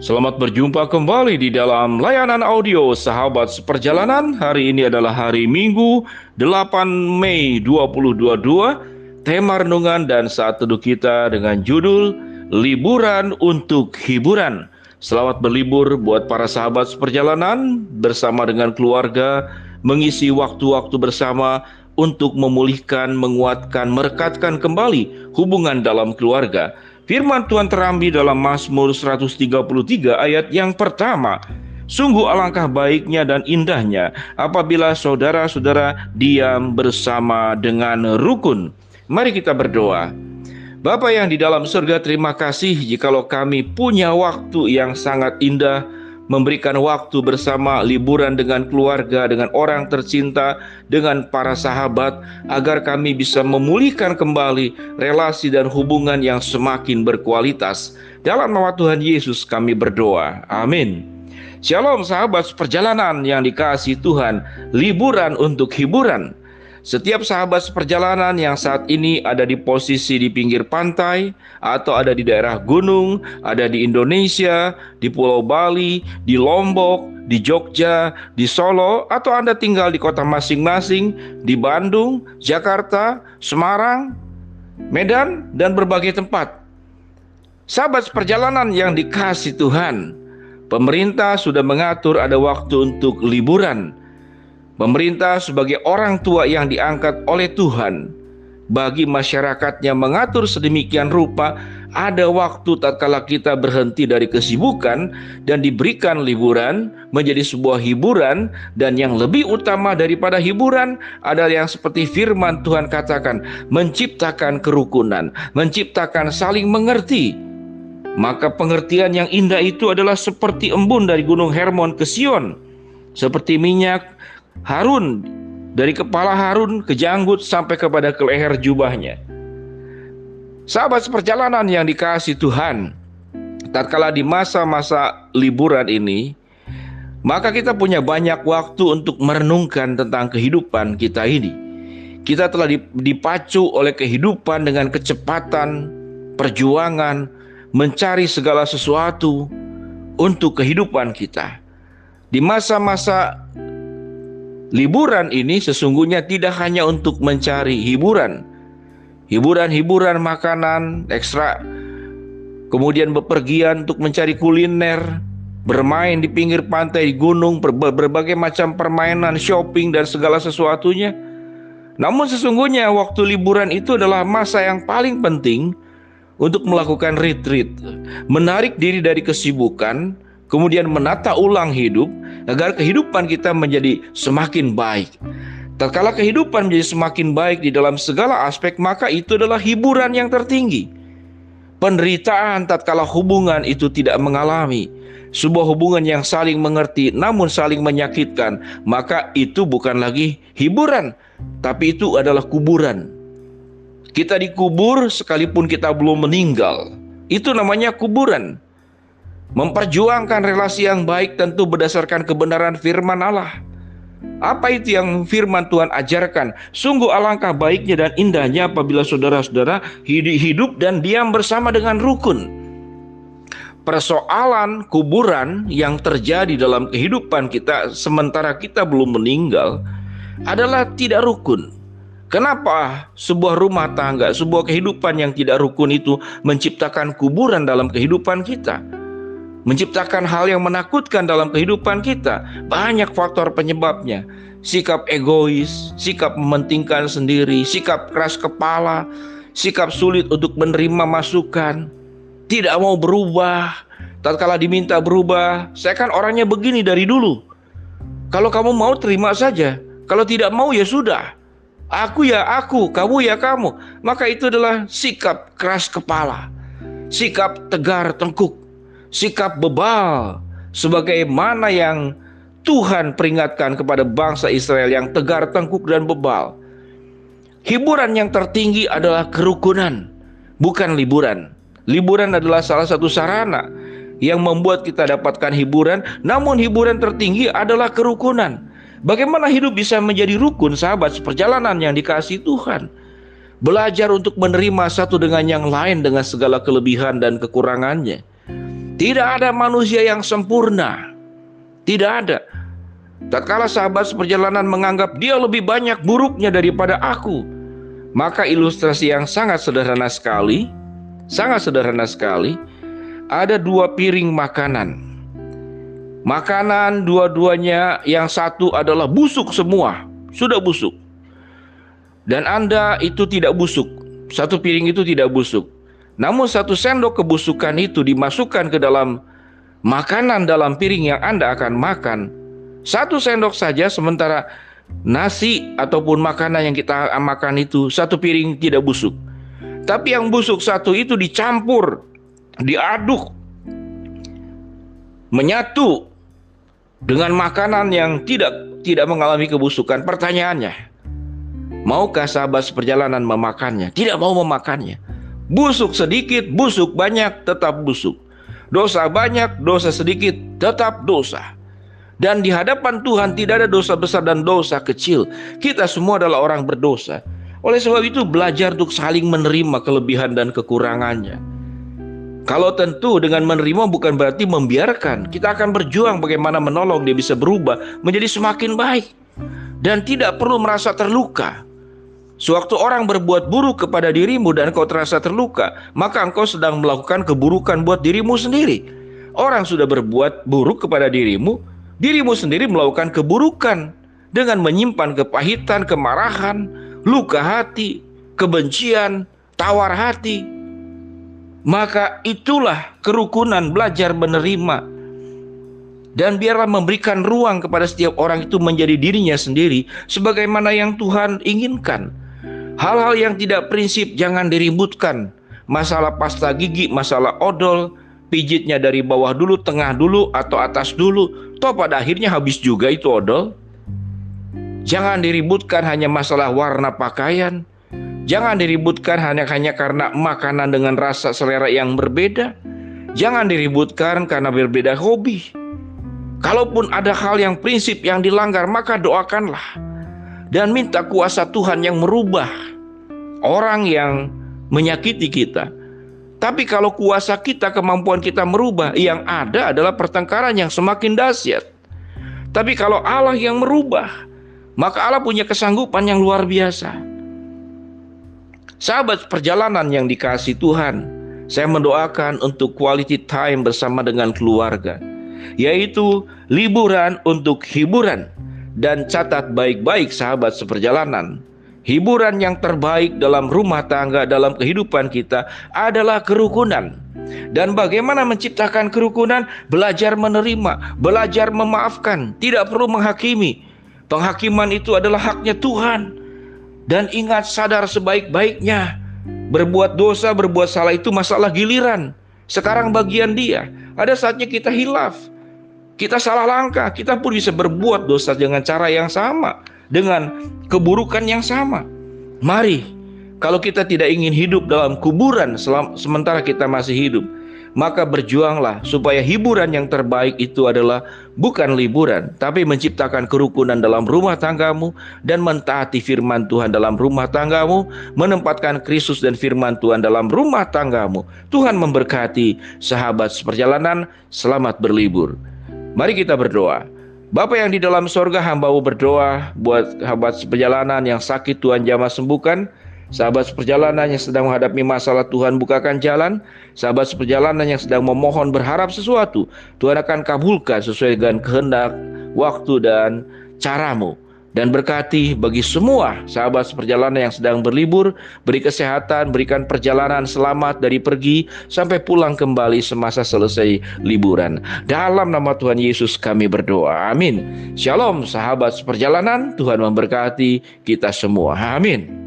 Selamat berjumpa kembali di dalam layanan audio Sahabat Seperjalanan. Hari ini adalah hari Minggu 8 Mei 2022. Tema renungan dan saat teduh kita dengan judul Liburan untuk Hiburan. Selamat berlibur buat para sahabat seperjalanan bersama dengan keluarga, mengisi waktu-waktu bersama untuk memulihkan, menguatkan, merekatkan kembali hubungan dalam keluarga Firman Tuhan terambil dalam Mazmur 133 ayat yang pertama. Sungguh alangkah baiknya dan indahnya apabila saudara-saudara diam bersama dengan rukun. Mari kita berdoa. Bapa yang di dalam surga, terima kasih jikalau kami punya waktu yang sangat indah memberikan waktu bersama liburan dengan keluarga, dengan orang tercinta, dengan para sahabat, agar kami bisa memulihkan kembali relasi dan hubungan yang semakin berkualitas. Dalam nama Tuhan Yesus kami berdoa. Amin. Shalom sahabat perjalanan yang dikasih Tuhan, liburan untuk hiburan. Setiap sahabat seperjalanan yang saat ini ada di posisi di pinggir pantai atau ada di daerah gunung, ada di Indonesia, di Pulau Bali, di Lombok, di Jogja, di Solo, atau Anda tinggal di kota masing-masing, di Bandung, Jakarta, Semarang, Medan, dan berbagai tempat. Sahabat seperjalanan yang dikasih Tuhan, pemerintah sudah mengatur ada waktu untuk liburan Pemerintah sebagai orang tua yang diangkat oleh Tuhan bagi masyarakatnya mengatur sedemikian rupa ada waktu tatkala kita berhenti dari kesibukan dan diberikan liburan menjadi sebuah hiburan dan yang lebih utama daripada hiburan adalah yang seperti firman Tuhan katakan menciptakan kerukunan, menciptakan saling mengerti. Maka pengertian yang indah itu adalah seperti embun dari gunung Hermon ke Sion, seperti minyak Harun dari kepala Harun ke janggut sampai kepada ke leher jubahnya. Sahabat seperjalanan yang dikasih Tuhan, tatkala di masa-masa liburan ini, maka kita punya banyak waktu untuk merenungkan tentang kehidupan kita ini. Kita telah dipacu oleh kehidupan dengan kecepatan, perjuangan, mencari segala sesuatu untuk kehidupan kita. Di masa-masa Liburan ini sesungguhnya tidak hanya untuk mencari hiburan, hiburan-hiburan makanan ekstra, kemudian bepergian untuk mencari kuliner, bermain di pinggir pantai, di gunung, berbagai macam permainan, shopping, dan segala sesuatunya. Namun sesungguhnya waktu liburan itu adalah masa yang paling penting untuk melakukan retreat, menarik diri dari kesibukan, kemudian menata ulang hidup, agar kehidupan kita menjadi semakin baik. Tatkala kehidupan menjadi semakin baik di dalam segala aspek, maka itu adalah hiburan yang tertinggi. Penderitaan tatkala hubungan itu tidak mengalami sebuah hubungan yang saling mengerti namun saling menyakitkan, maka itu bukan lagi hiburan, tapi itu adalah kuburan. Kita dikubur sekalipun kita belum meninggal. Itu namanya kuburan. Memperjuangkan relasi yang baik tentu berdasarkan kebenaran firman Allah. Apa itu yang firman Tuhan ajarkan? Sungguh alangkah baiknya dan indahnya apabila saudara-saudara hidup dan diam bersama dengan rukun. Persoalan kuburan yang terjadi dalam kehidupan kita sementara kita belum meninggal adalah tidak rukun. Kenapa sebuah rumah tangga, sebuah kehidupan yang tidak rukun itu menciptakan kuburan dalam kehidupan kita? Menciptakan hal yang menakutkan dalam kehidupan kita. Banyak faktor penyebabnya. Sikap egois, sikap mementingkan sendiri, sikap keras kepala, sikap sulit untuk menerima masukan, tidak mau berubah. Tatkala diminta berubah, saya kan orangnya begini dari dulu. Kalau kamu mau terima saja, kalau tidak mau ya sudah. Aku ya aku, kamu ya kamu. Maka itu adalah sikap keras kepala, sikap tegar tengkuk sikap bebal sebagaimana yang Tuhan peringatkan kepada bangsa Israel yang tegar tengkuk dan bebal. Hiburan yang tertinggi adalah kerukunan, bukan liburan. Liburan adalah salah satu sarana yang membuat kita dapatkan hiburan, namun hiburan tertinggi adalah kerukunan. Bagaimana hidup bisa menjadi rukun, sahabat, seperjalanan yang dikasih Tuhan. Belajar untuk menerima satu dengan yang lain dengan segala kelebihan dan kekurangannya Tidak ada manusia yang sempurna. Tidak ada. Tatkala sahabat seperjalanan menganggap dia lebih banyak buruknya daripada aku, maka ilustrasi yang sangat sederhana sekali, sangat sederhana sekali, ada dua piring makanan. Makanan dua-duanya yang satu adalah busuk semua, sudah busuk. Dan Anda itu tidak busuk, satu piring itu tidak busuk. Namun satu sendok kebusukan itu dimasukkan ke dalam makanan dalam piring yang Anda akan makan, satu sendok saja sementara nasi ataupun makanan yang kita makan itu satu piring tidak busuk. Tapi yang busuk satu itu dicampur, diaduk, menyatu dengan makanan yang tidak tidak mengalami kebusukan. Pertanyaannya, maukah sahabat seperjalanan memakannya? Tidak mau memakannya. Busuk sedikit, busuk banyak, tetap busuk. Dosa banyak, dosa sedikit, tetap dosa. Dan di hadapan Tuhan tidak ada dosa besar dan dosa kecil. Kita semua adalah orang berdosa. Oleh sebab itu belajar untuk saling menerima kelebihan dan kekurangannya. Kalau tentu dengan menerima bukan berarti membiarkan. Kita akan berjuang bagaimana menolong dia bisa berubah menjadi semakin baik. Dan tidak perlu merasa terluka. Sewaktu orang berbuat buruk kepada dirimu dan kau terasa terluka, maka engkau sedang melakukan keburukan buat dirimu sendiri. Orang sudah berbuat buruk kepada dirimu, dirimu sendiri melakukan keburukan dengan menyimpan kepahitan, kemarahan, luka hati, kebencian, tawar hati. Maka itulah kerukunan belajar menerima dan biarlah memberikan ruang kepada setiap orang itu menjadi dirinya sendiri sebagaimana yang Tuhan inginkan. Hal-hal yang tidak prinsip jangan diributkan. Masalah pasta gigi, masalah odol, pijitnya dari bawah dulu, tengah dulu, atau atas dulu. Toh pada akhirnya habis juga itu odol. Jangan diributkan hanya masalah warna pakaian. Jangan diributkan hanya hanya karena makanan dengan rasa selera yang berbeda. Jangan diributkan karena berbeda hobi. Kalaupun ada hal yang prinsip yang dilanggar, maka doakanlah dan minta kuasa Tuhan yang merubah orang yang menyakiti kita tapi kalau kuasa kita, kemampuan kita merubah, yang ada adalah pertengkaran yang semakin dahsyat. Tapi kalau Allah yang merubah, maka Allah punya kesanggupan yang luar biasa. Sahabat perjalanan yang dikasih Tuhan, saya mendoakan untuk quality time bersama dengan keluarga, yaitu liburan untuk hiburan dan catat baik-baik sahabat seperjalanan Hiburan yang terbaik dalam rumah tangga, dalam kehidupan kita adalah kerukunan. Dan bagaimana menciptakan kerukunan? Belajar menerima, belajar memaafkan, tidak perlu menghakimi. Penghakiman itu adalah haknya Tuhan. Dan ingat sadar sebaik-baiknya, berbuat dosa, berbuat salah itu masalah giliran. Sekarang bagian dia. Ada saatnya kita hilaf. Kita salah langkah, kita pun bisa berbuat dosa dengan cara yang sama dengan keburukan yang sama. Mari, kalau kita tidak ingin hidup dalam kuburan selama, sementara kita masih hidup, maka berjuanglah supaya hiburan yang terbaik itu adalah bukan liburan, tapi menciptakan kerukunan dalam rumah tanggamu dan mentaati firman Tuhan dalam rumah tanggamu, menempatkan Kristus dan firman Tuhan dalam rumah tanggamu. Tuhan memberkati sahabat seperjalanan, selamat berlibur. Mari kita berdoa. Bapak yang di dalam sorga hambamu berdoa buat sahabat seperjalanan yang sakit Tuhan jamah sembuhkan. Sahabat seperjalanan yang sedang menghadapi masalah Tuhan bukakan jalan. Sahabat seperjalanan yang sedang memohon berharap sesuatu. Tuhan akan kabulkan sesuai dengan kehendak, waktu dan caramu dan berkati bagi semua sahabat seperjalanan yang sedang berlibur, beri kesehatan, berikan perjalanan selamat dari pergi sampai pulang kembali semasa selesai liburan. Dalam nama Tuhan Yesus kami berdoa. Amin. Shalom sahabat seperjalanan, Tuhan memberkati kita semua. Amin.